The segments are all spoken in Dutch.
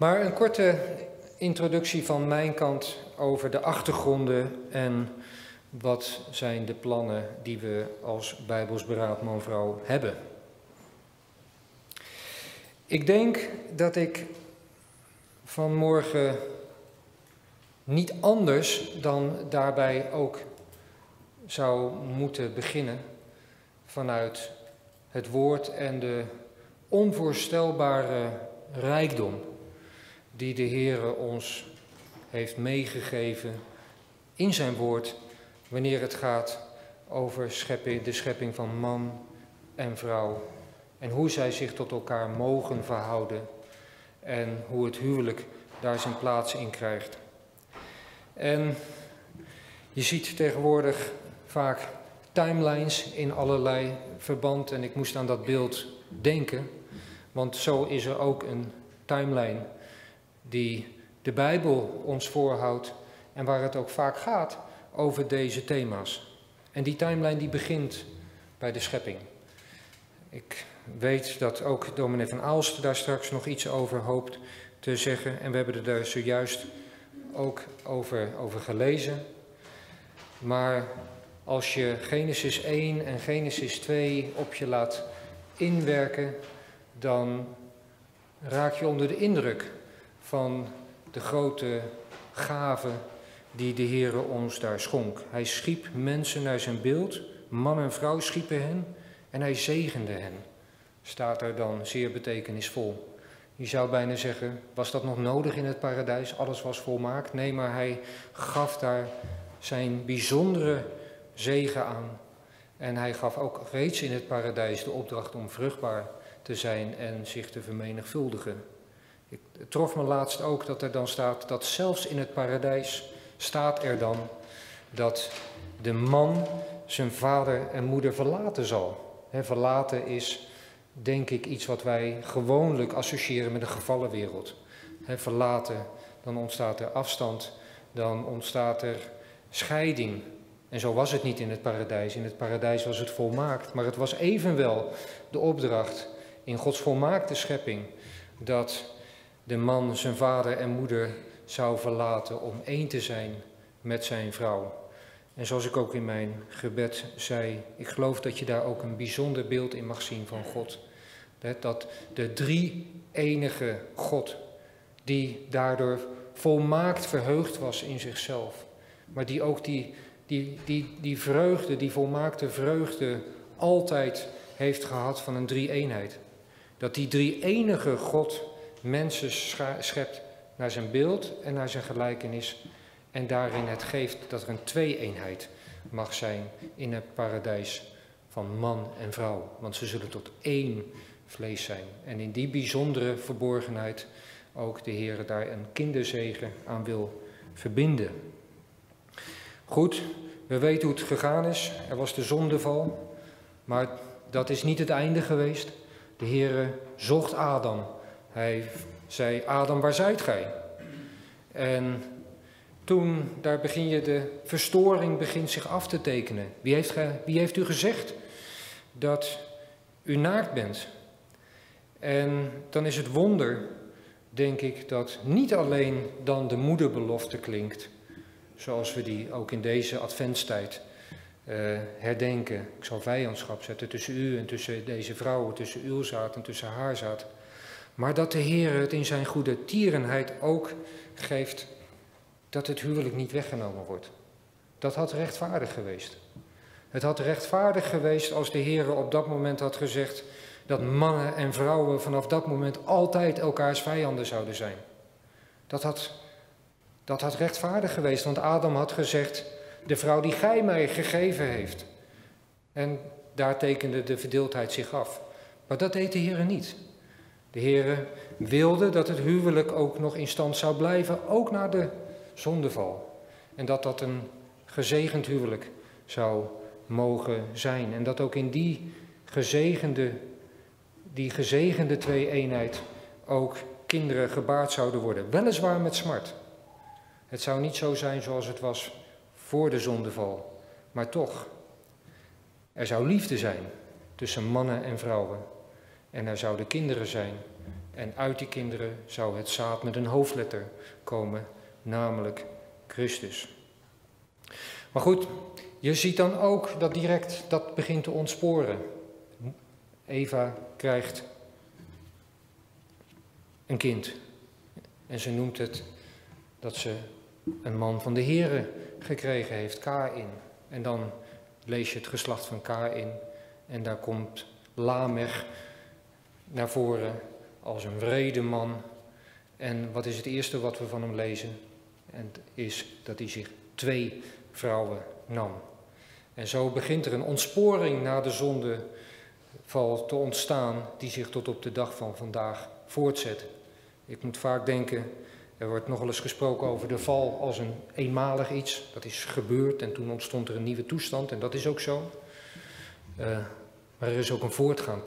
Maar een korte introductie van mijn kant over de achtergronden en wat zijn de plannen die we als Bijbels Beraad Man-Vrouw hebben. Ik denk dat ik vanmorgen niet anders dan daarbij ook zou moeten beginnen vanuit het woord en de onvoorstelbare rijkdom die de Heere ons heeft meegegeven in zijn woord wanneer het gaat over de schepping van man en vrouw en hoe zij zich tot elkaar mogen verhouden en hoe het huwelijk daar zijn plaats in krijgt. En je ziet tegenwoordig vaak timelines in allerlei verband en ik moest aan dat beeld denken, want zo is er ook een timeline die de Bijbel ons voorhoudt en waar het ook vaak gaat over deze thema's. En die timeline die begint bij de schepping. Ik weet dat ook dominee van Aalst daar straks nog iets over hoopt te zeggen. En we hebben er daar zojuist ook over, over gelezen. Maar als je Genesis 1 en Genesis 2 op je laat inwerken, dan raak je onder de indruk van de grote gave die de Heere ons daar schonk. Hij schiep mensen naar zijn beeld, man en vrouw schiepen hen en hij zegende hen. Staat er dan zeer betekenisvol. Je zou bijna zeggen, was dat nog nodig in het paradijs? Alles was volmaakt? Nee, maar hij gaf daar zijn bijzondere zegen aan. En hij gaf ook reeds in het paradijs de opdracht om vruchtbaar te zijn en zich te vermenigvuldigen. Ik trof me laatst ook dat er dan staat dat zelfs in het paradijs staat er dan dat de man zijn vader en moeder verlaten zal. verlaten is denk ik iets wat wij gewoonlijk associëren met een gevallen wereld. verlaten, dan ontstaat er afstand, dan ontstaat er scheiding. En zo was het niet in het paradijs. In het paradijs was het volmaakt. Maar het was evenwel de opdracht in Gods volmaakte schepping dat de man zijn vader en moeder zou verlaten om één te zijn met zijn vrouw. En zoals ik ook in mijn gebed zei, ik geloof dat je daar ook een bijzonder beeld in mag zien van God. Dat de drie enige God, die daardoor volmaakt verheugd was in zichzelf, maar die ook die, die, die, die vreugde, die volmaakte vreugde, altijd heeft gehad van een drie-eenheid. Dat die drie enige God mensen schept naar zijn beeld en naar zijn gelijkenis. En daarin het geeft dat er een twee-eenheid mag zijn in het paradijs van man en vrouw. Want ze zullen tot één vlees zijn. En in die bijzondere verborgenheid ook de Heer daar een kinderzegen aan wil verbinden. Goed, we weten hoe het gegaan is. Er was de zondeval. Maar dat is niet het einde geweest. De Heer zocht Adam hij zei, Adam, waar zijt gij? En toen, daar begin je, de verstoring begint zich af te tekenen. Wie heeft, wie heeft u gezegd dat u naakt bent? En dan is het wonder, denk ik, dat niet alleen dan de moederbelofte klinkt, zoals we die ook in deze adventstijd uh, herdenken. Ik zal vijandschap zetten tussen u en tussen deze vrouwen, tussen uw zaad en tussen haar zaad. Maar dat de Heer het in zijn goede tierenheid ook geeft dat het huwelijk niet weggenomen wordt. Dat had rechtvaardig geweest. Het had rechtvaardig geweest als de Heer op dat moment had gezegd dat mannen en vrouwen vanaf dat moment altijd elkaars vijanden zouden zijn. Dat had, dat had rechtvaardig geweest, want Adam had gezegd, de vrouw die gij mij gegeven heeft. En daar tekende de verdeeldheid zich af. Maar dat deed de Heer niet. De Heere wilde dat het huwelijk ook nog in stand zou blijven, ook na de zondeval. En dat dat een gezegend huwelijk zou mogen zijn. En dat ook in die gezegende, die gezegende twee-eenheid ook kinderen gebaard zouden worden. Weliswaar met smart. Het zou niet zo zijn zoals het was voor de zondeval. Maar toch, er zou liefde zijn tussen mannen en vrouwen. En er zouden kinderen zijn En uit die kinderen zou het zaad met een hoofdletter komen, namelijk Christus. Maar goed, je ziet dan ook dat direct dat begint te ontsporen. Eva krijgt een kind. En ze noemt het dat ze een man van de Here gekregen heeft, Kain. En dan lees je het geslacht van Kain. En daar komt Lamech naar voren als een wrede man. En wat is het eerste wat we van hem lezen? En is dat hij zich twee vrouwen nam. En zo begint er een ontsporing na de zondeval te ontstaan, die zich tot op de dag van vandaag voortzet. Ik moet vaak denken, er wordt nogal eens gesproken over de val als een eenmalig iets. Dat is gebeurd en toen ontstond er een nieuwe toestand en dat is ook zo. Uh, maar er is ook een voortgaand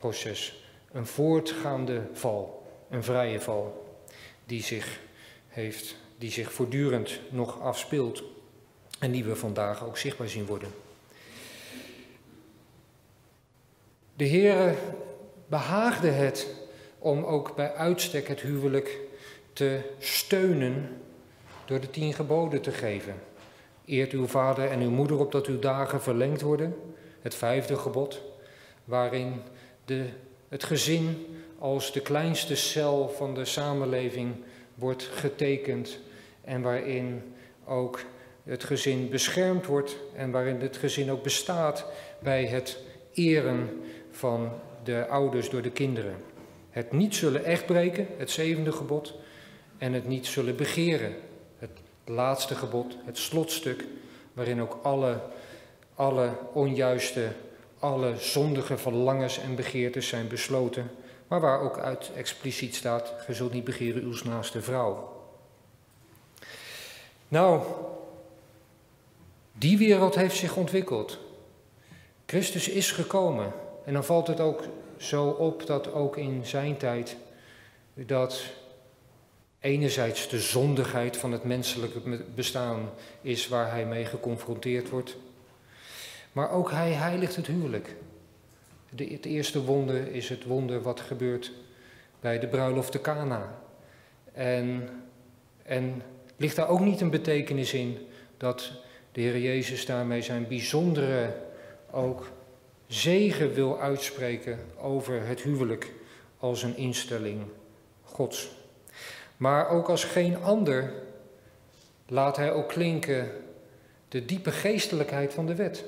proces. Een voortgaande val, een vrije val, die zich, heeft, die zich voortdurend nog afspeelt en die we vandaag ook zichtbaar zien worden. De Heere behaagde het om ook bij uitstek het huwelijk te steunen door de tien geboden te geven. Eert uw vader en uw moeder op dat uw dagen verlengd worden. Het vijfde gebod, waarin de, het gezin als de kleinste cel van de samenleving wordt getekend en waarin ook het gezin beschermd wordt en waarin het gezin ook bestaat bij het eren van de ouders door de kinderen. Het niet zullen echtbreken, het zevende gebod, en het niet zullen begeren, het laatste gebod, het slotstuk, waarin ook alle, alle onjuiste, alle zondige verlangens en begeertes zijn besloten, maar waar ook uit expliciet staat, ge zult niet begeren uw naaste vrouw. Nou, die wereld heeft zich ontwikkeld. Christus is gekomen. En dan valt het ook zo op dat ook in zijn tijd dat enerzijds de zondigheid van het menselijke bestaan is waar hij mee geconfronteerd wordt. Maar ook hij heiligt het huwelijk. De, het eerste wonder is het wonder wat gebeurt bij de bruiloft te Cana. En, en ligt daar ook niet een betekenis in dat de Heer Jezus daarmee zijn bijzondere ook zegen wil uitspreken over het huwelijk als een instelling Gods. Maar ook als geen ander laat hij ook klinken de diepe geestelijkheid van de wet.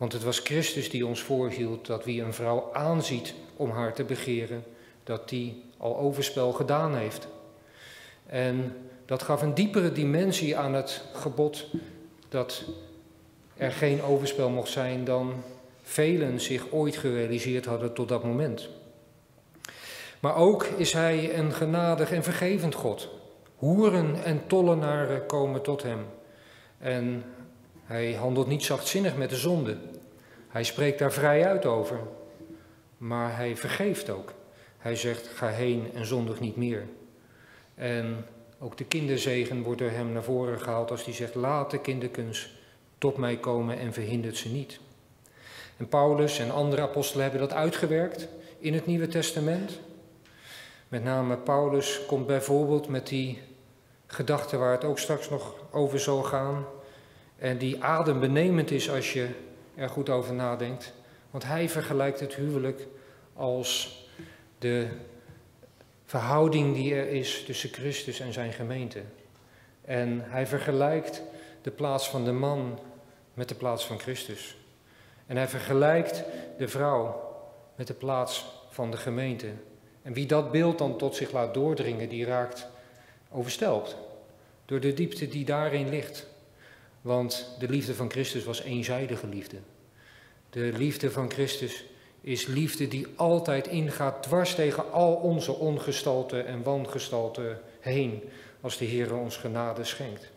Want het was Christus die ons voorhield dat wie een vrouw aanziet om haar te begeren, dat die al overspel gedaan heeft. En dat gaf een diepere dimensie aan het gebod dat er geen overspel mocht zijn dan velen zich ooit gerealiseerd hadden tot dat moment. Maar ook is hij een genadig en vergevend God. Hoeren en tollenaren komen tot hem. En hij handelt niet zachtzinnig met de zonde. Hij spreekt daar vrij uit over. Maar hij vergeeft ook. Hij zegt: ga heen en zondig niet meer. En ook de kinderzegen wordt door hem naar voren gehaald als hij zegt: laat de kinderkens tot mij komen en verhindert ze niet. En Paulus en andere apostelen hebben dat uitgewerkt in het Nieuwe Testament. Met name Paulus komt bijvoorbeeld met die gedachte waar het ook straks nog over zal gaan. En die adembenemend is als je er goed over nadenkt. Want hij vergelijkt het huwelijk als de verhouding die er is tussen Christus en zijn gemeente. En hij vergelijkt de plaats van de man met de plaats van Christus. En hij vergelijkt de vrouw met de plaats van de gemeente. En wie dat beeld dan tot zich laat doordringen, die raakt overstelpt door de diepte die daarin ligt. Want de liefde van Christus was eenzijdige liefde. De liefde van Christus is liefde die altijd ingaat dwars tegen al onze ongestalte en wangestalte heen, als de Heer ons genade schenkt.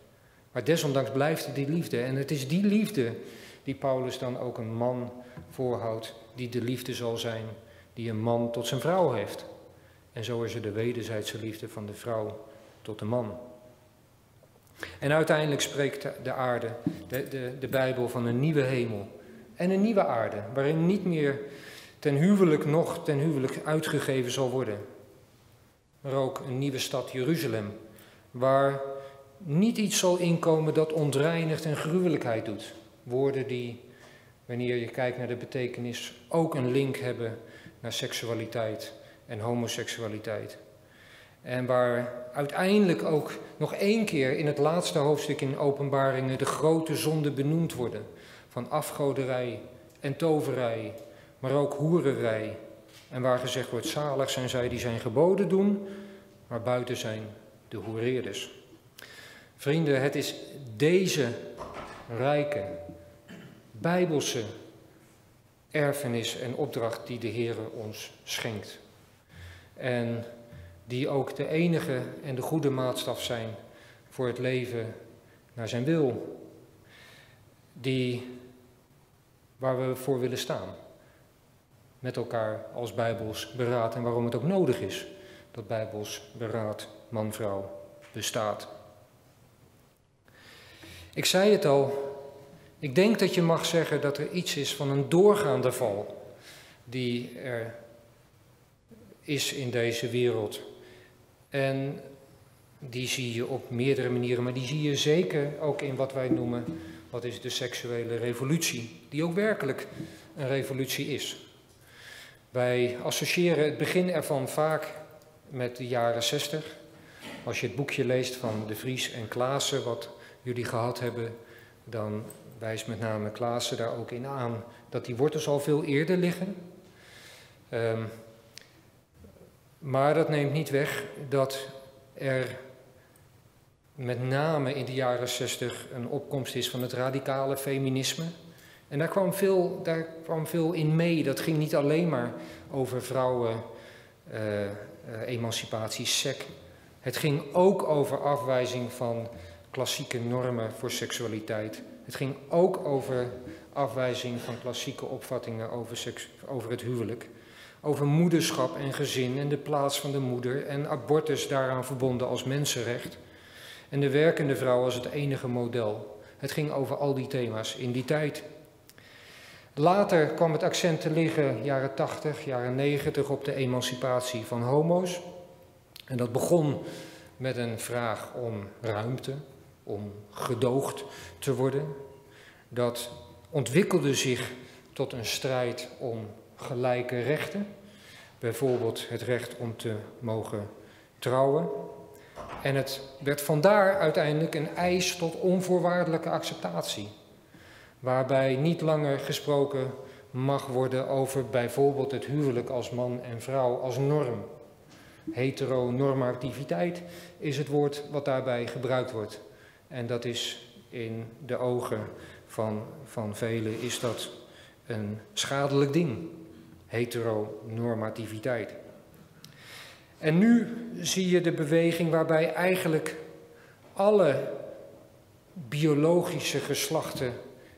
Maar desondanks blijft die liefde. En het is die liefde die Paulus dan ook een man voorhoudt, die de liefde zal zijn die een man tot zijn vrouw heeft. En zo is er de wederzijdse liefde van de vrouw tot de man. En uiteindelijk spreekt de aarde, de, de, de Bijbel, van een nieuwe hemel en een nieuwe aarde, waarin niet meer ten huwelijk nog ten huwelijk uitgegeven zal worden. Maar ook een nieuwe stad Jeruzalem, waar niet iets zal inkomen dat ontreinigt en gruwelijkheid doet. Woorden die, wanneer je kijkt naar de betekenis, ook een link hebben naar seksualiteit en homoseksualiteit. En waar uiteindelijk ook nog één keer in het laatste hoofdstuk in Openbaringen de grote zonden benoemd worden. Van afgoderij en toverij, maar ook hoererij. En waar gezegd wordt, zalig zijn zij die zijn geboden doen, maar buiten zijn de hoereerders. Vrienden, het is deze rijke, bijbelse erfenis en opdracht die de Heer ons schenkt. En die ook de enige en de goede maatstaf zijn voor het leven naar zijn wil. Die waar we voor willen staan. Met elkaar als Bijbels beraad en waarom het ook nodig is dat Bijbels beraad man-vrouw bestaat. Ik zei het al, ik denk dat je mag zeggen dat er iets is van een doorgaande val die er is in deze wereld. En die zie je op meerdere manieren, maar die zie je zeker ook in wat wij noemen, wat is de seksuele revolutie, die ook werkelijk een revolutie is. Wij associëren het begin ervan vaak met de jaren 60. Als je het boekje leest van De Vries en Klaassen, wat jullie gehad hebben, dan wijst met name Klaassen daar ook in aan dat die wortels al veel eerder liggen. Um, maar dat neemt niet weg dat er met name in de jaren 60 een opkomst is van het radicale feminisme. En daar kwam veel, daar kwam veel in mee. Dat ging niet alleen maar over vrouwen, uh, uh, emancipatie, seks. Het ging ook over afwijzing van klassieke normen voor seksualiteit. Het ging ook over afwijzing van klassieke opvattingen over, seks, over het huwelijk over moederschap en gezin en de plaats van de moeder en abortus daaraan verbonden als mensenrecht. En de werkende vrouw als het enige model. Het ging over al die thema's in die tijd. Later kwam het accent te liggen, jaren 80, jaren 90, op de emancipatie van homo's. En dat begon met een vraag om ruimte, om gedoogd te worden. Dat ontwikkelde zich tot een strijd om gelijke rechten. Bijvoorbeeld het recht om te mogen trouwen. En het werd vandaar uiteindelijk een eis tot onvoorwaardelijke acceptatie. Waarbij niet langer gesproken mag worden over bijvoorbeeld het huwelijk als man en vrouw als norm. Heteronormativiteit is het woord wat daarbij gebruikt wordt. En dat is in de ogen van, van velen is dat een schadelijk ding heteronormativiteit. En nu zie je de beweging waarbij eigenlijk alle biologische geslachten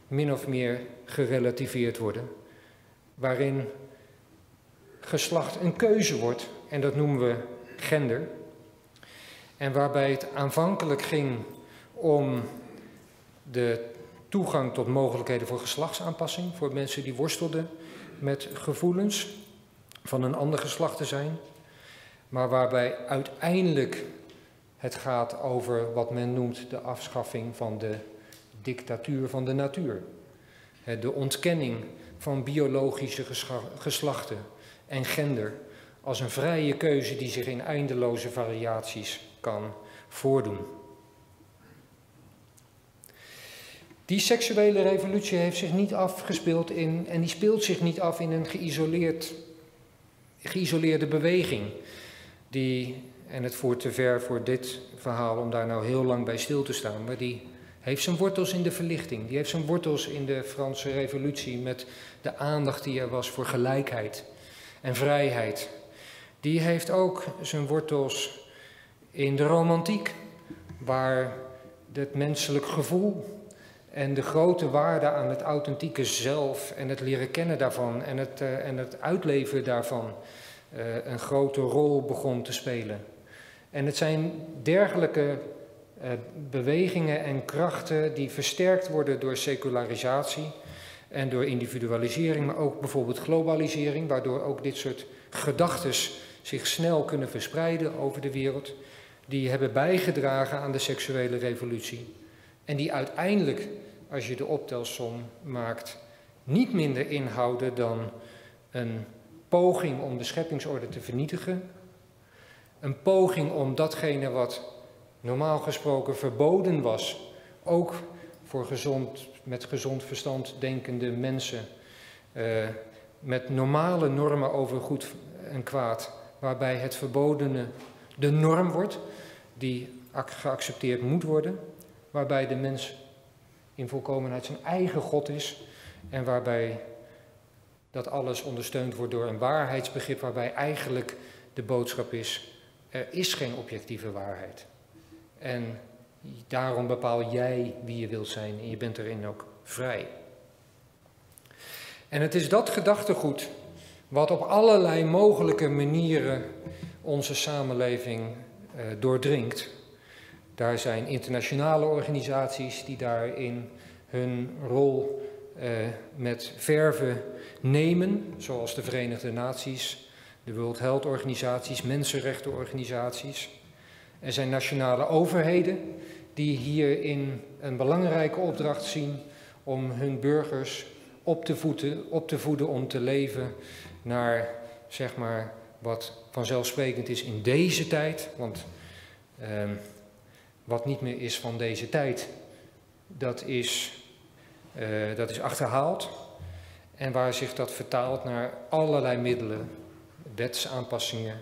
min of meer gerelativeerd worden. Waarin geslacht een keuze wordt, en dat noemen we gender. En waarbij het aanvankelijk ging om de toegang tot mogelijkheden voor geslachtsaanpassing voor mensen die worstelden met gevoelens van een ander geslacht te zijn, maar waarbij uiteindelijk het gaat over wat men noemt de afschaffing van de dictatuur van de natuur. De ontkenning van biologische geslachten en gender als een vrije keuze die zich in eindeloze variaties kan voordoen. Die seksuele revolutie heeft zich niet afgespeeld in, en die speelt zich niet af in een geïsoleerd, geïsoleerde beweging. Die, en het voert te ver voor dit verhaal om daar nou heel lang bij stil te staan, maar die heeft zijn wortels in de verlichting. Die heeft zijn wortels in de Franse revolutie met de aandacht die er was voor gelijkheid en vrijheid. Die heeft ook zijn wortels in de romantiek, waar het menselijk gevoel en de grote waarde aan het authentieke zelf en het leren kennen daarvan en het, uh, en het uitleven daarvan uh, een grote rol begon te spelen. En het zijn dergelijke uh, bewegingen en krachten die versterkt worden door secularisatie en door individualisering, maar ook bijvoorbeeld globalisering, waardoor ook dit soort gedachten zich snel kunnen verspreiden over de wereld, die hebben bijgedragen aan de seksuele revolutie. En die uiteindelijk, als je de optelsom maakt, niet minder inhouden dan een poging om de scheppingsorde te vernietigen, een poging om datgene wat normaal gesproken verboden was, ook voor gezond, met gezond verstand denkende mensen, uh, met normale normen over goed en kwaad, waarbij het verbodene de norm wordt, die geaccepteerd moet worden, waarbij de mens in volkomenheid zijn eigen God is en waarbij dat alles ondersteund wordt door een waarheidsbegrip, waarbij eigenlijk de boodschap is, er is geen objectieve waarheid. En daarom bepaal jij wie je wilt zijn en je bent erin ook vrij. En het is dat gedachtegoed wat op allerlei mogelijke manieren onze samenleving eh, doordringt. Daar zijn internationale organisaties die daarin hun rol met verven nemen, zoals de Verenigde Naties, de World Health Organisaties, mensenrechtenorganisaties. Er zijn nationale overheden die hierin een belangrijke opdracht zien om hun burgers op te, voeden, op te voeden om te leven naar zeg maar wat vanzelfsprekend is in deze tijd. Want ehm, wat niet meer is van deze tijd, dat is, uh, dat is achterhaald. En waar zich dat vertaalt naar allerlei middelen, wetsaanpassingen,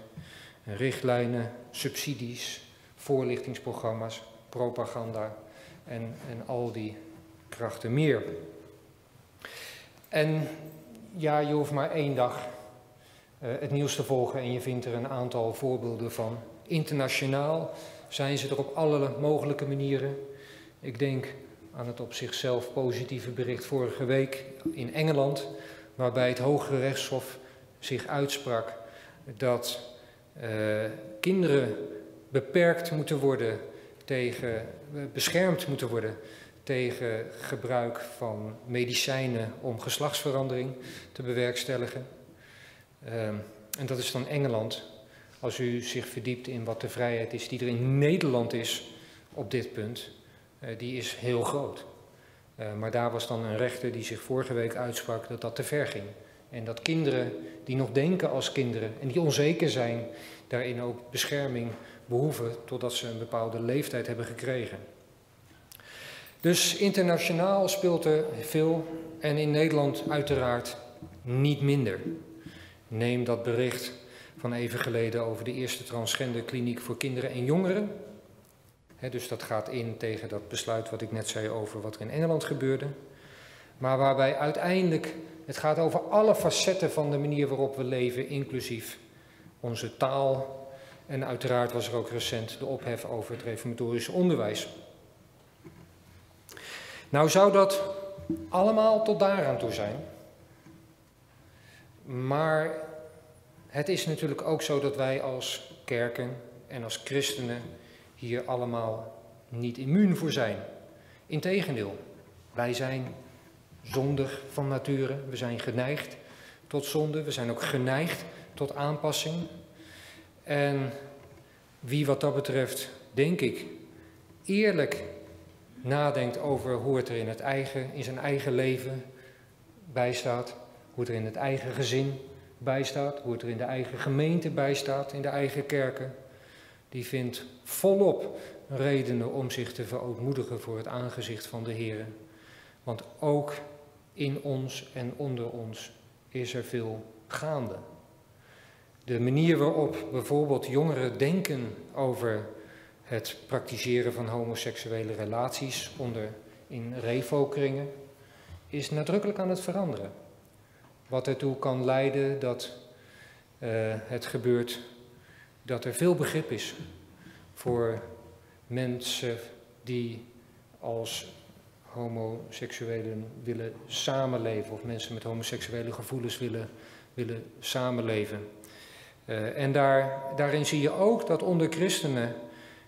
richtlijnen, subsidies, voorlichtingsprogramma's, propaganda en, en al die krachten meer. En ja, je hoeft maar één dag uh, het nieuws te volgen en je vindt er een aantal voorbeelden van. Internationaal zijn ze er op alle mogelijke manieren. Ik denk aan het op zichzelf positieve bericht vorige week in Engeland, waarbij het Hoge Rechtshof zich uitsprak dat uh, kinderen beperkt moeten worden tegen, eh, beschermd moeten worden tegen gebruik van medicijnen om geslachtsverandering te bewerkstelligen. Um, en dat is dan Engeland. Als u zich verdiept in wat de vrijheid is die er in Nederland is op dit punt, die is heel groot. Uh, maar daar was dan een rechter die zich vorige week uitsprak dat dat te ver ging. En dat kinderen die nog denken als kinderen en die onzeker zijn, daarin ook bescherming behoeven totdat ze een bepaalde leeftijd hebben gekregen. Dus internationaal speelt er veel en in Nederland uiteraard niet minder. Neem dat bericht van even geleden over de eerste transgenderkliniek voor kinderen en jongeren. Dus dat gaat in tegen dat besluit wat ik net zei over wat er in Engeland gebeurde. Maar waarbij uiteindelijk het gaat over alle facetten van de manier waarop we leven, inclusief onze taal. En uiteraard was er ook recent de ophef over het reformatorisch onderwijs. Nou zou dat allemaal tot daaraan toe zijn. Maar het is natuurlijk ook zo dat wij als kerken en als christenen hier allemaal niet immuun voor zijn. Integendeel, wij zijn zondig van nature, we zijn geneigd tot zonde, we zijn ook geneigd tot aanpassing. En wie wat dat betreft, denk ik, eerlijk nadenkt over hoe het er in, het eigen, in zijn eigen leven bijstaat, hoe het er in het eigen gezin bijstaat, hoe het er in de eigen gemeente bijstaat, in de eigen kerken, die vindt volop redenen om zich te verootmoedigen voor het aangezicht van de Heer. Want ook in ons en onder ons is er veel gaande. De manier waarop bijvoorbeeld jongeren denken over het praktiseren van homoseksuele relaties onder in refokringen is nadrukkelijk aan het veranderen. Wat ertoe kan leiden dat uh, het gebeurt dat er veel begrip is voor mensen die als homoseksuelen willen samenleven of mensen met homoseksuele gevoelens willen, willen samenleven. Uh, en daar, daarin zie je ook dat onder christenen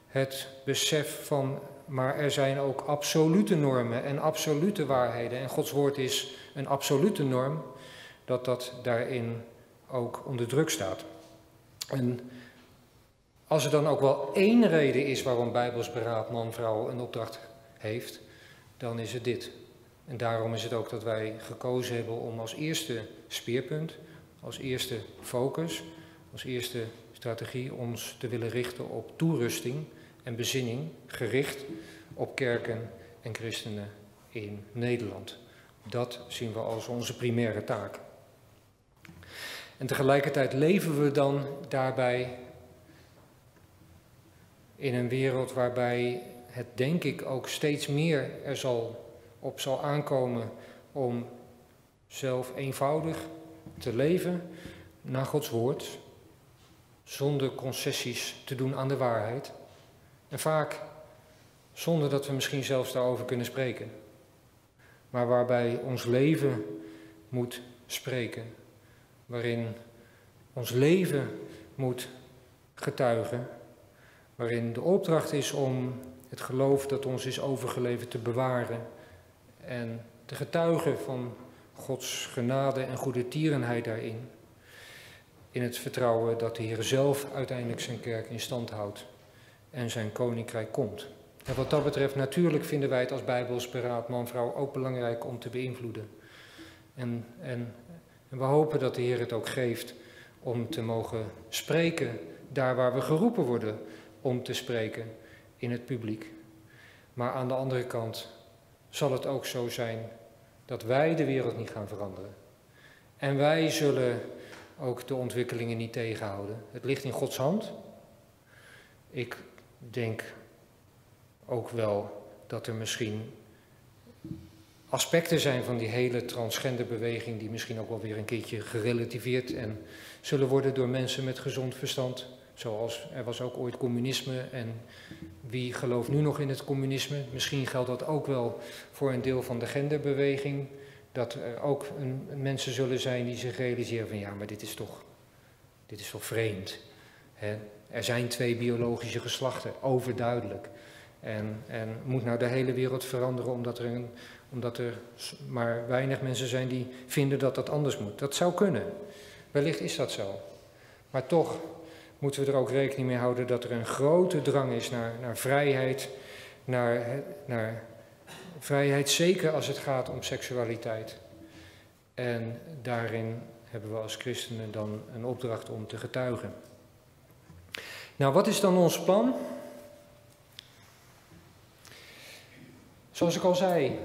het besef van, maar er zijn ook absolute normen en absolute waarheden. En Gods woord is een absolute norm, dat dat daarin ook onder druk staat. En als er dan ook wel één reden is waarom Bijbels beraad man-vrouw een opdracht heeft, dan is het dit. En daarom is het ook dat wij gekozen hebben om als eerste speerpunt, als eerste focus, als eerste strategie ons te willen richten op toerusting en bezinning, gericht op kerken en christenen in Nederland. Dat zien we als onze primaire taak. En tegelijkertijd leven we dan daarbij in een wereld waarbij het denk ik ook steeds meer er zal, op zal aankomen om zelf eenvoudig te leven naar Gods woord, zonder concessies te doen aan de waarheid. En vaak zonder dat we misschien zelfs daarover kunnen spreken. Maar waarbij ons leven moet spreken. Waarin ons leven moet getuigen. Waarin de opdracht is om het geloof dat ons is overgeleverd te bewaren. En te getuigen van Gods genade en goede tierenheid daarin. In het vertrouwen dat de Heer zelf uiteindelijk zijn kerk in stand houdt en zijn koninkrijk komt. En wat dat betreft, natuurlijk vinden wij het als Bijbels beraad man-vrouw ook belangrijk om te beïnvloeden. En, en, en we hopen dat de Heer het ook geeft om te mogen spreken daar waar we geroepen worden om te spreken in het publiek. Maar aan de andere kant zal het ook zo zijn dat wij de wereld niet gaan veranderen. En wij zullen ook de ontwikkelingen niet tegenhouden. Het ligt in Gods hand. Ik denk ook wel dat er misschien aspecten zijn van die hele transgenderbeweging die misschien ook wel weer een keertje gerelativeerd en zullen worden door mensen met gezond verstand. Zoals er was ook ooit communisme en wie gelooft nu nog in het communisme? Misschien geldt dat ook wel voor een deel van de genderbeweging. Dat er ook een, mensen zullen zijn die zich realiseren van ja, maar dit is toch, dit is toch vreemd. Hè? Er zijn twee biologische geslachten, overduidelijk. En, en moet nou de hele wereld veranderen omdat er, een, omdat er maar weinig mensen zijn die vinden dat dat anders moet? Dat zou kunnen. Wellicht is dat zo. Maar toch moeten we er ook rekening mee houden dat er een grote drang is naar, naar vrijheid, naar, naar vrijheid, zeker als het gaat om seksualiteit. En daarin hebben we als christenen dan een opdracht om te getuigen. Nou, wat is dan ons plan? Zoals ik al zei,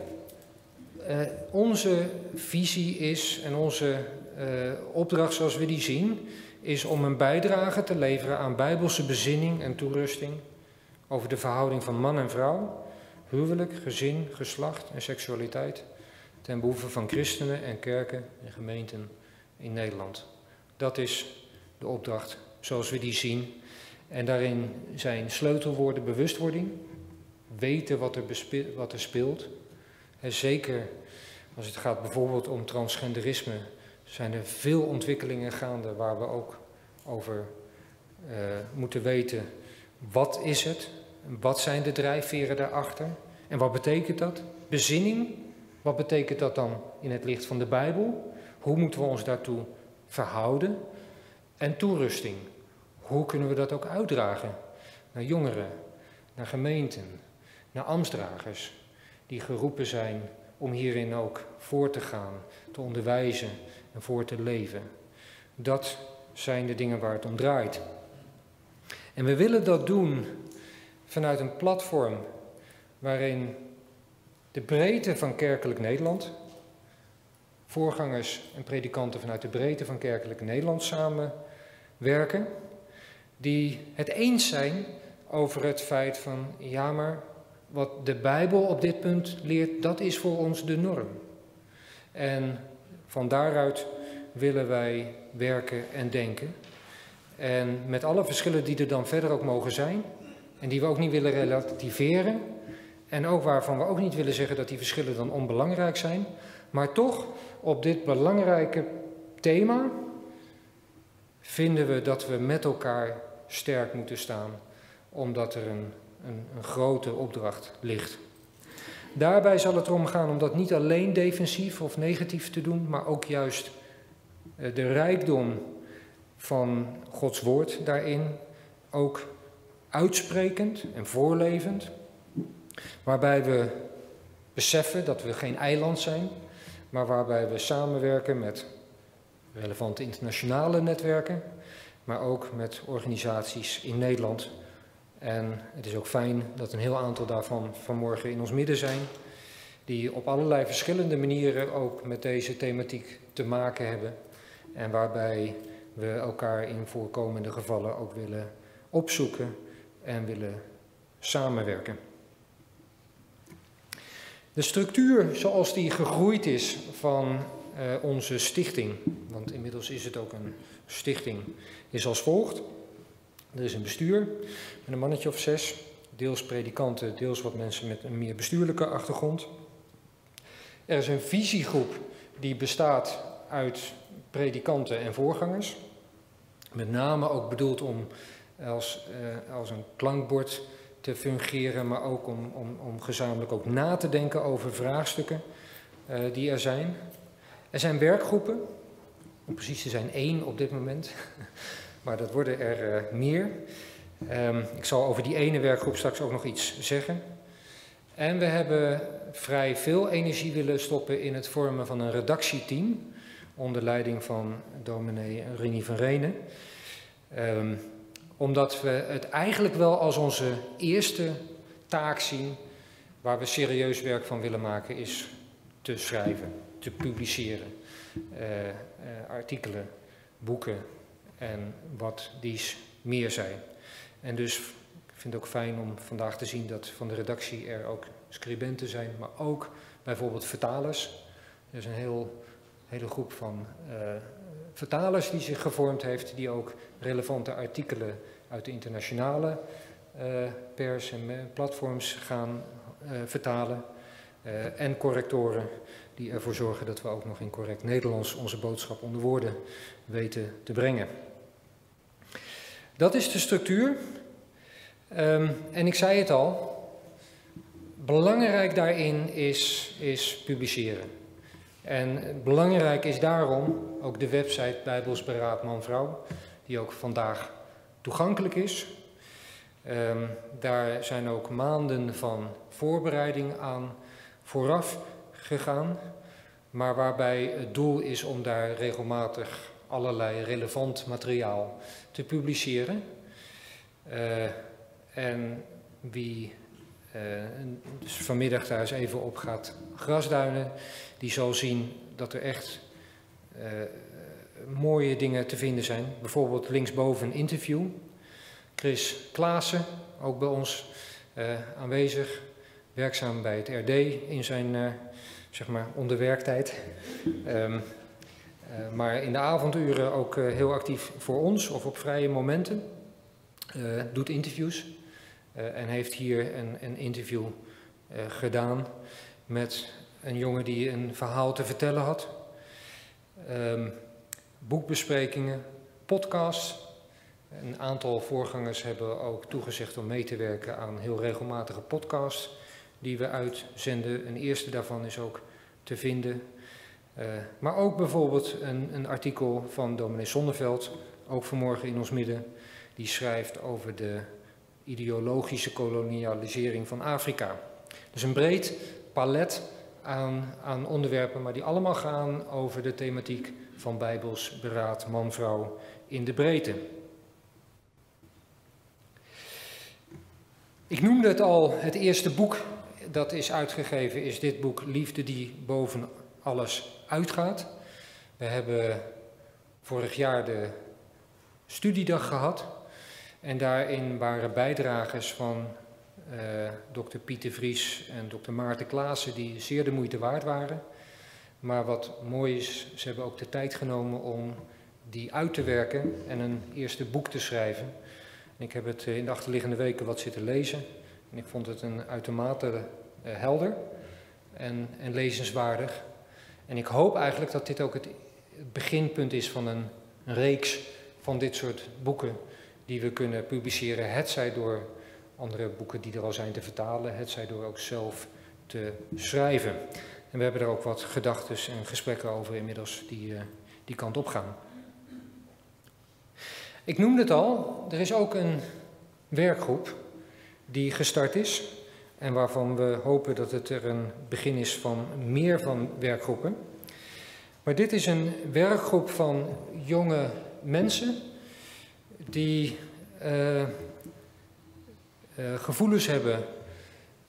uh, onze visie is en onze uh, opdracht zoals we die zien, is om een bijdrage te leveren aan bijbelse bezinning en toerusting over de verhouding van man en vrouw, huwelijk, gezin, geslacht en seksualiteit ten behoeve van christenen en kerken en gemeenten in Nederland. Dat is de opdracht zoals we die zien. En daarin zijn sleutelwoorden bewustwording, weten wat er, wat er speelt. En zeker als het gaat bijvoorbeeld om transgenderisme, zijn er veel ontwikkelingen gaande waar we ook over uh, moeten weten wat is het, wat zijn de drijfveren daarachter en wat betekent dat? Bezinning, wat betekent dat dan in het licht van de Bijbel? Hoe moeten we ons daartoe verhouden? En toerusting, hoe kunnen we dat ook uitdragen naar jongeren, naar gemeenten, naar ambtsdragers die geroepen zijn om hierin ook voor te gaan, te onderwijzen en voor te leven. Dat zijn de dingen waar het om draait. En we willen dat doen vanuit een platform waarin de breedte van kerkelijk Nederland, voorgangers en predikanten vanuit de breedte van kerkelijk Nederland samenwerken, die het eens zijn over het feit van ja, maar wat de Bijbel op dit punt leert, dat is voor ons de norm. En van daaruit willen wij werken en denken. En met alle verschillen die er dan verder ook mogen zijn, en die we ook niet willen relativeren, en ook waarvan we ook niet willen zeggen dat die verschillen dan onbelangrijk zijn, maar toch op dit belangrijke thema vinden we dat we met elkaar sterk moeten staan omdat er een, een, een grote opdracht ligt. Daarbij zal het erom gaan om dat niet alleen defensief of negatief te doen, maar ook juist eh, de rijkdom van Gods woord daarin ook uitsprekend en voorlevend, waarbij we beseffen dat we geen eiland zijn, maar waarbij we samenwerken met relevante internationale netwerken, maar ook met organisaties in Nederland. En het is ook fijn dat een heel aantal daarvan vanmorgen in ons midden zijn, die op allerlei verschillende manieren ook met deze thematiek te maken hebben en waarbij we elkaar in voorkomende gevallen ook willen opzoeken en willen samenwerken. De structuur zoals die gegroeid is van uh, onze stichting, want inmiddels is het ook een stichting, is als volgt. Er is een bestuur met een mannetje of zes, deels predikanten, deels wat mensen met een meer bestuurlijke achtergrond. Er is een visiegroep die bestaat uit predikanten en voorgangers. Met name ook bedoeld om als, uh, als een klankbord te fungeren, maar ook om, om, om gezamenlijk ook na te denken over vraagstukken uh, die er zijn. Er zijn werkgroepen, om precies te zijn één op dit moment, maar dat worden er uh, meer. Um, ik zal over die ene werkgroep straks ook nog iets zeggen. En we hebben vrij veel energie willen stoppen in het vormen van een redactieteam onder leiding van dominee Rini van Renen. Um, omdat we het eigenlijk wel als onze eerste taak zien waar we serieus werk van willen maken, is te schrijven, te publiceren. Uh, uh, artikelen, boeken en wat dies meer zijn. En dus ik vind het ook fijn om vandaag te zien dat van de redactie er ook scribenten zijn, maar ook bijvoorbeeld vertalers. Er is een heel, hele groep van uh, vertalers die zich gevormd heeft, die ook relevante artikelen uit de internationale uh, pers en platforms gaan uh, vertalen. En correctoren die ervoor zorgen dat we ook nog in correct Nederlands onze boodschap onder woorden weten te brengen. Dat is de structuur. Um, en ik zei het al, belangrijk daarin is, is publiceren. En belangrijk is daarom ook de website Bijbels Beraad Man-Vrouw, die ook vandaag toegankelijk is. Um, daar zijn ook maanden van voorbereiding aan vooraf gegaan, maar waarbij het doel is om daar regelmatig allerlei relevant materiaal te publiceren. Uh, en wie uh, dus vanmiddag daar eens even op gaat grasduinen, die zal zien dat er echt uh, mooie dingen te vinden zijn. Bijvoorbeeld linksboven een interview. Chris Klaassen, ook bij ons aanwezig, werkzaam bij het RD in zijn zeg maar onderwerktijd. Uh, maar in de avonduren ook heel actief voor ons of op vrije momenten. doet interviews en heeft hier een, een interview gedaan met een jongen die een verhaal te vertellen had. Um, boekbesprekingen, podcasts. Een aantal voorgangers hebben ook toegezegd om mee te werken aan heel regelmatige podcasts die we uitzenden. Een eerste daarvan is ook te vinden. Uh, maar ook bijvoorbeeld een, een, artikel van dominee Zonneveld, ook vanmorgen in ons midden, die schrijft over de ideologische kolonialisering van Afrika. Dus een breed palet aan, aan onderwerpen, maar die allemaal gaan over de thematiek van Bijbels beraad man-vrouw in de breedte. Ik noemde het al, het eerste boek dat is uitgegeven is dit boek Liefde die boven alles uitgaat. We hebben vorig jaar de studiedag gehad en daarin waren bijdragers van uh, dokter Pieter Vries en dokter Maarten Klaassen die zeer de moeite waard waren. Maar wat mooi is, ze hebben ook de tijd genomen om die uit te werken en een eerste boek te schrijven. ik heb het in de achterliggende weken wat zitten lezen. En ik vond het een uitermate uh, helder en, en lezenswaardig. En ik hoop eigenlijk dat dit ook het beginpunt is van een, reeks van dit soort boeken die we kunnen publiceren. Het zij door andere boeken die er al zijn te vertalen, het zij door ook zelf te schrijven. En we hebben er ook wat gedachten en gesprekken over inmiddels die die kant op gaan. Ik noemde het al, er is ook een werkgroep die gestart is en waarvan we hopen dat het er een begin is van meer van werkgroepen. Maar dit is een werkgroep van jonge mensen die uh, uh, gevoelens hebben,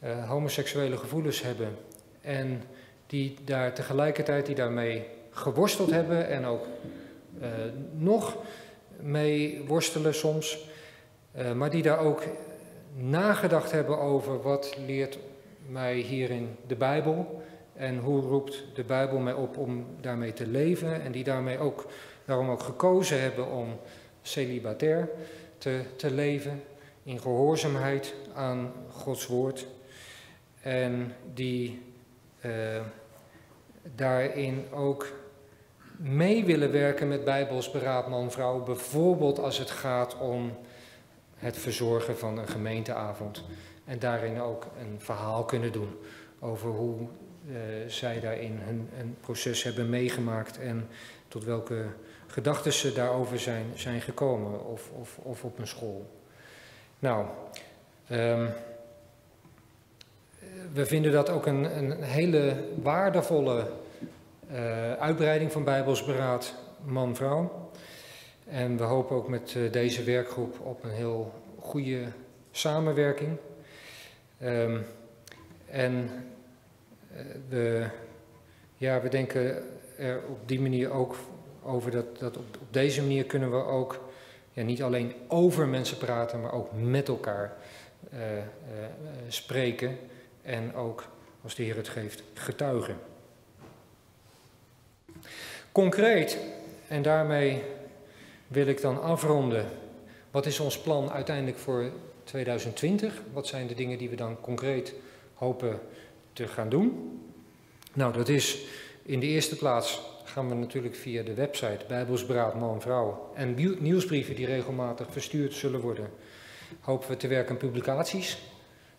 uh, homoseksuele gevoelens hebben en die daar tegelijkertijd die daarmee geworsteld hebben en ook nog mee worstelen soms, maar die daar ook nagedacht hebben over wat leert mij hierin de Bijbel en hoe roept de Bijbel mij op om daarmee te leven en die daarmee ook, daarom ook gekozen hebben om celibatair te, te leven in gehoorzaamheid aan Gods woord en die uh, daarin ook mee willen werken met Bijbels beraad man-vrouw, bijvoorbeeld als het gaat om het verzorgen van een gemeenteavond. En daarin ook een verhaal kunnen doen over hoe uh, zij daarin hun, proces hebben meegemaakt en tot welke gedachten ze daarover zijn, zijn gekomen of, of, of op een school. Nou, um, we vinden dat ook een, een hele waardevolle uh, uitbreiding van Bijbelsberaad man-vrouw. En we hopen ook met uh, deze werkgroep op een heel goede samenwerking. Um, en uh, we, ja, we denken er op die manier ook over dat, dat op, deze manier kunnen we ook ja, niet alleen over mensen praten, maar ook met elkaar uh, spreken en ook, als de Heer het geeft, getuigen. Concreet, en daarmee wil ik dan afronden. Wat is ons plan uiteindelijk voor 2020? Wat zijn de dingen die we dan concreet hopen te gaan doen? Nou, dat is in de eerste plaats gaan we natuurlijk via de website Bijbelsberaad Man Vrouw en nieuwsbrieven die regelmatig verstuurd zullen worden, hopen we te werken aan publicaties.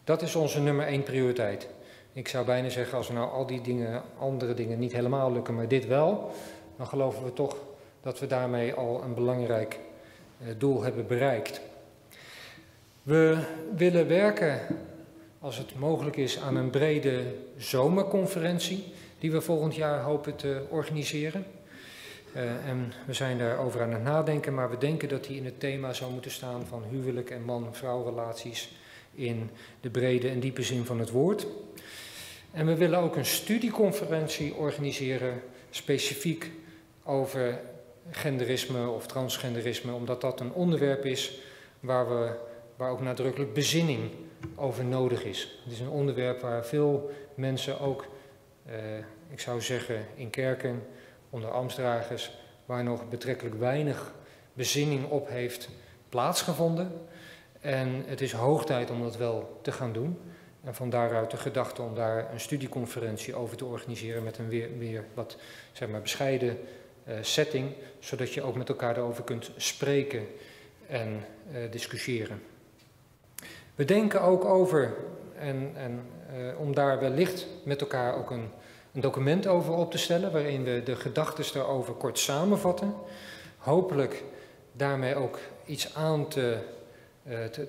Dat is onze nummer één prioriteit. Ik zou bijna zeggen, als we nou al die dingen, andere dingen niet helemaal lukken, maar dit wel, dan geloven we toch dat we daarmee al een belangrijk eh, doel hebben bereikt. We willen werken, als het mogelijk is, aan een brede zomerconferentie die we volgend jaar hopen te organiseren. Uh, en we zijn daarover aan het nadenken, maar we denken dat die in het thema zou moeten staan van huwelijk en man-vrouw relaties in de brede en diepe zin van het woord. En we willen ook een studieconferentie organiseren, specifiek over genderisme of transgenderisme, omdat dat een onderwerp is waar, we, waar ook nadrukkelijk bezinning over nodig is. Het is een onderwerp waar veel mensen ook, eh, ik zou zeggen in kerken, onder ambtsdragers, waar nog betrekkelijk weinig bezinning op heeft plaatsgevonden. En het is hoog tijd om dat wel te gaan doen. En van daaruit de gedachte om daar een studieconferentie over te organiseren met een weer, weer wat zeg maar, bescheiden setting, zodat je ook met elkaar daarover kunt spreken en uh, discussiëren. We denken ook over, en, en uh, om daar wellicht met elkaar ook een, een, document over op te stellen, waarin we de gedachten daarover kort samenvatten. Hopelijk daarmee ook iets aan te,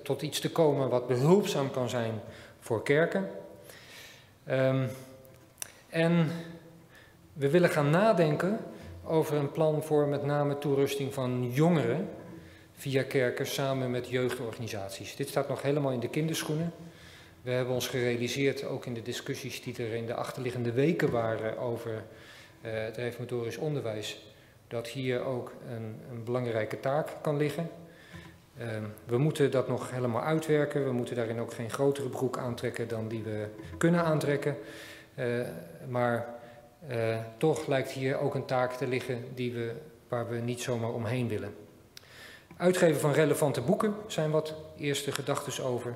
tot iets te komen wat behulpzaam kan zijn voor kerken. Um, en we willen gaan nadenken over een plan voor met name toerusting van jongeren via kerken samen met jeugdorganisaties. Dit staat nog helemaal in de kinderschoenen. We hebben ons gerealiseerd, ook in de discussies die er in de achterliggende weken waren over uh, het reformatorisch onderwijs, dat hier ook een, een belangrijke taak kan liggen. Uh, we moeten dat nog helemaal uitwerken. We moeten daarin ook geen grotere broek aantrekken dan die we kunnen aantrekken. Uh, maar uh, toch lijkt hier ook een taak te liggen die we, waar we niet zomaar omheen willen. Uitgeven van relevante boeken zijn wat eerste gedachten over.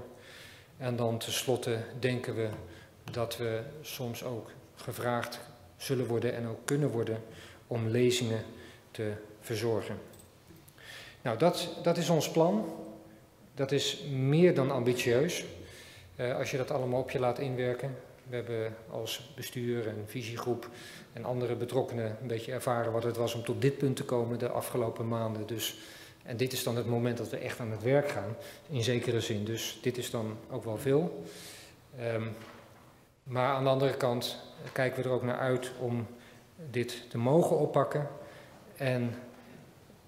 En dan tenslotte denken we dat we soms ook gevraagd zullen worden en ook kunnen worden om lezingen te verzorgen. Nou, dat, dat is ons plan. dat is meer dan ambitieus. Uh, als je dat allemaal op je laat inwerken. We hebben als bestuur en visiegroep en andere betrokkenen een beetje ervaren wat het was om tot dit punt te komen de afgelopen maanden. Dus, en dit is dan het moment dat we echt aan het werk gaan, in zekere zin. Dus dit is dan ook wel veel. Um, maar aan de andere kant kijken we er ook naar uit om dit te mogen oppakken. En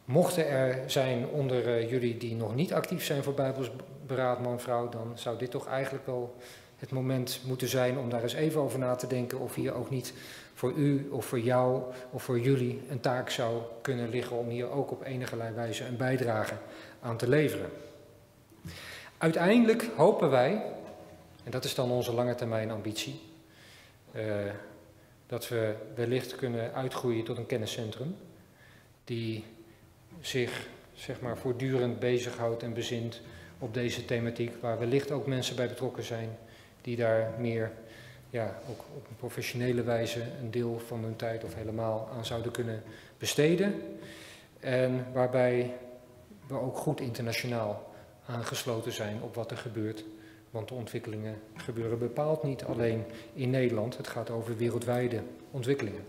mochten er zijn onder uh, jullie die nog niet actief zijn voor Bijbels beraad man-vrouw, dan zou dit toch eigenlijk wel het moment moeten zijn om daar eens even over na te denken of hier ook niet voor u of voor jou of voor jullie een taak zou kunnen liggen om hier ook op enige wijze een bijdrage aan te leveren. Uiteindelijk hopen wij, en dat is dan onze lange termijn ambitie, uh, dat we wellicht kunnen uitgroeien tot een kenniscentrum die zich zeg maar, voortdurend bezighoudt en bezint op deze thematiek, waar wellicht ook mensen bij betrokken zijn die daar meer, ja, ook op een professionele wijze een deel van hun tijd of helemaal aan zouden kunnen besteden. En waarbij we ook goed internationaal aangesloten zijn op wat er gebeurt. Want de ontwikkelingen gebeuren bepaald niet alleen in Nederland, het gaat over wereldwijde ontwikkelingen.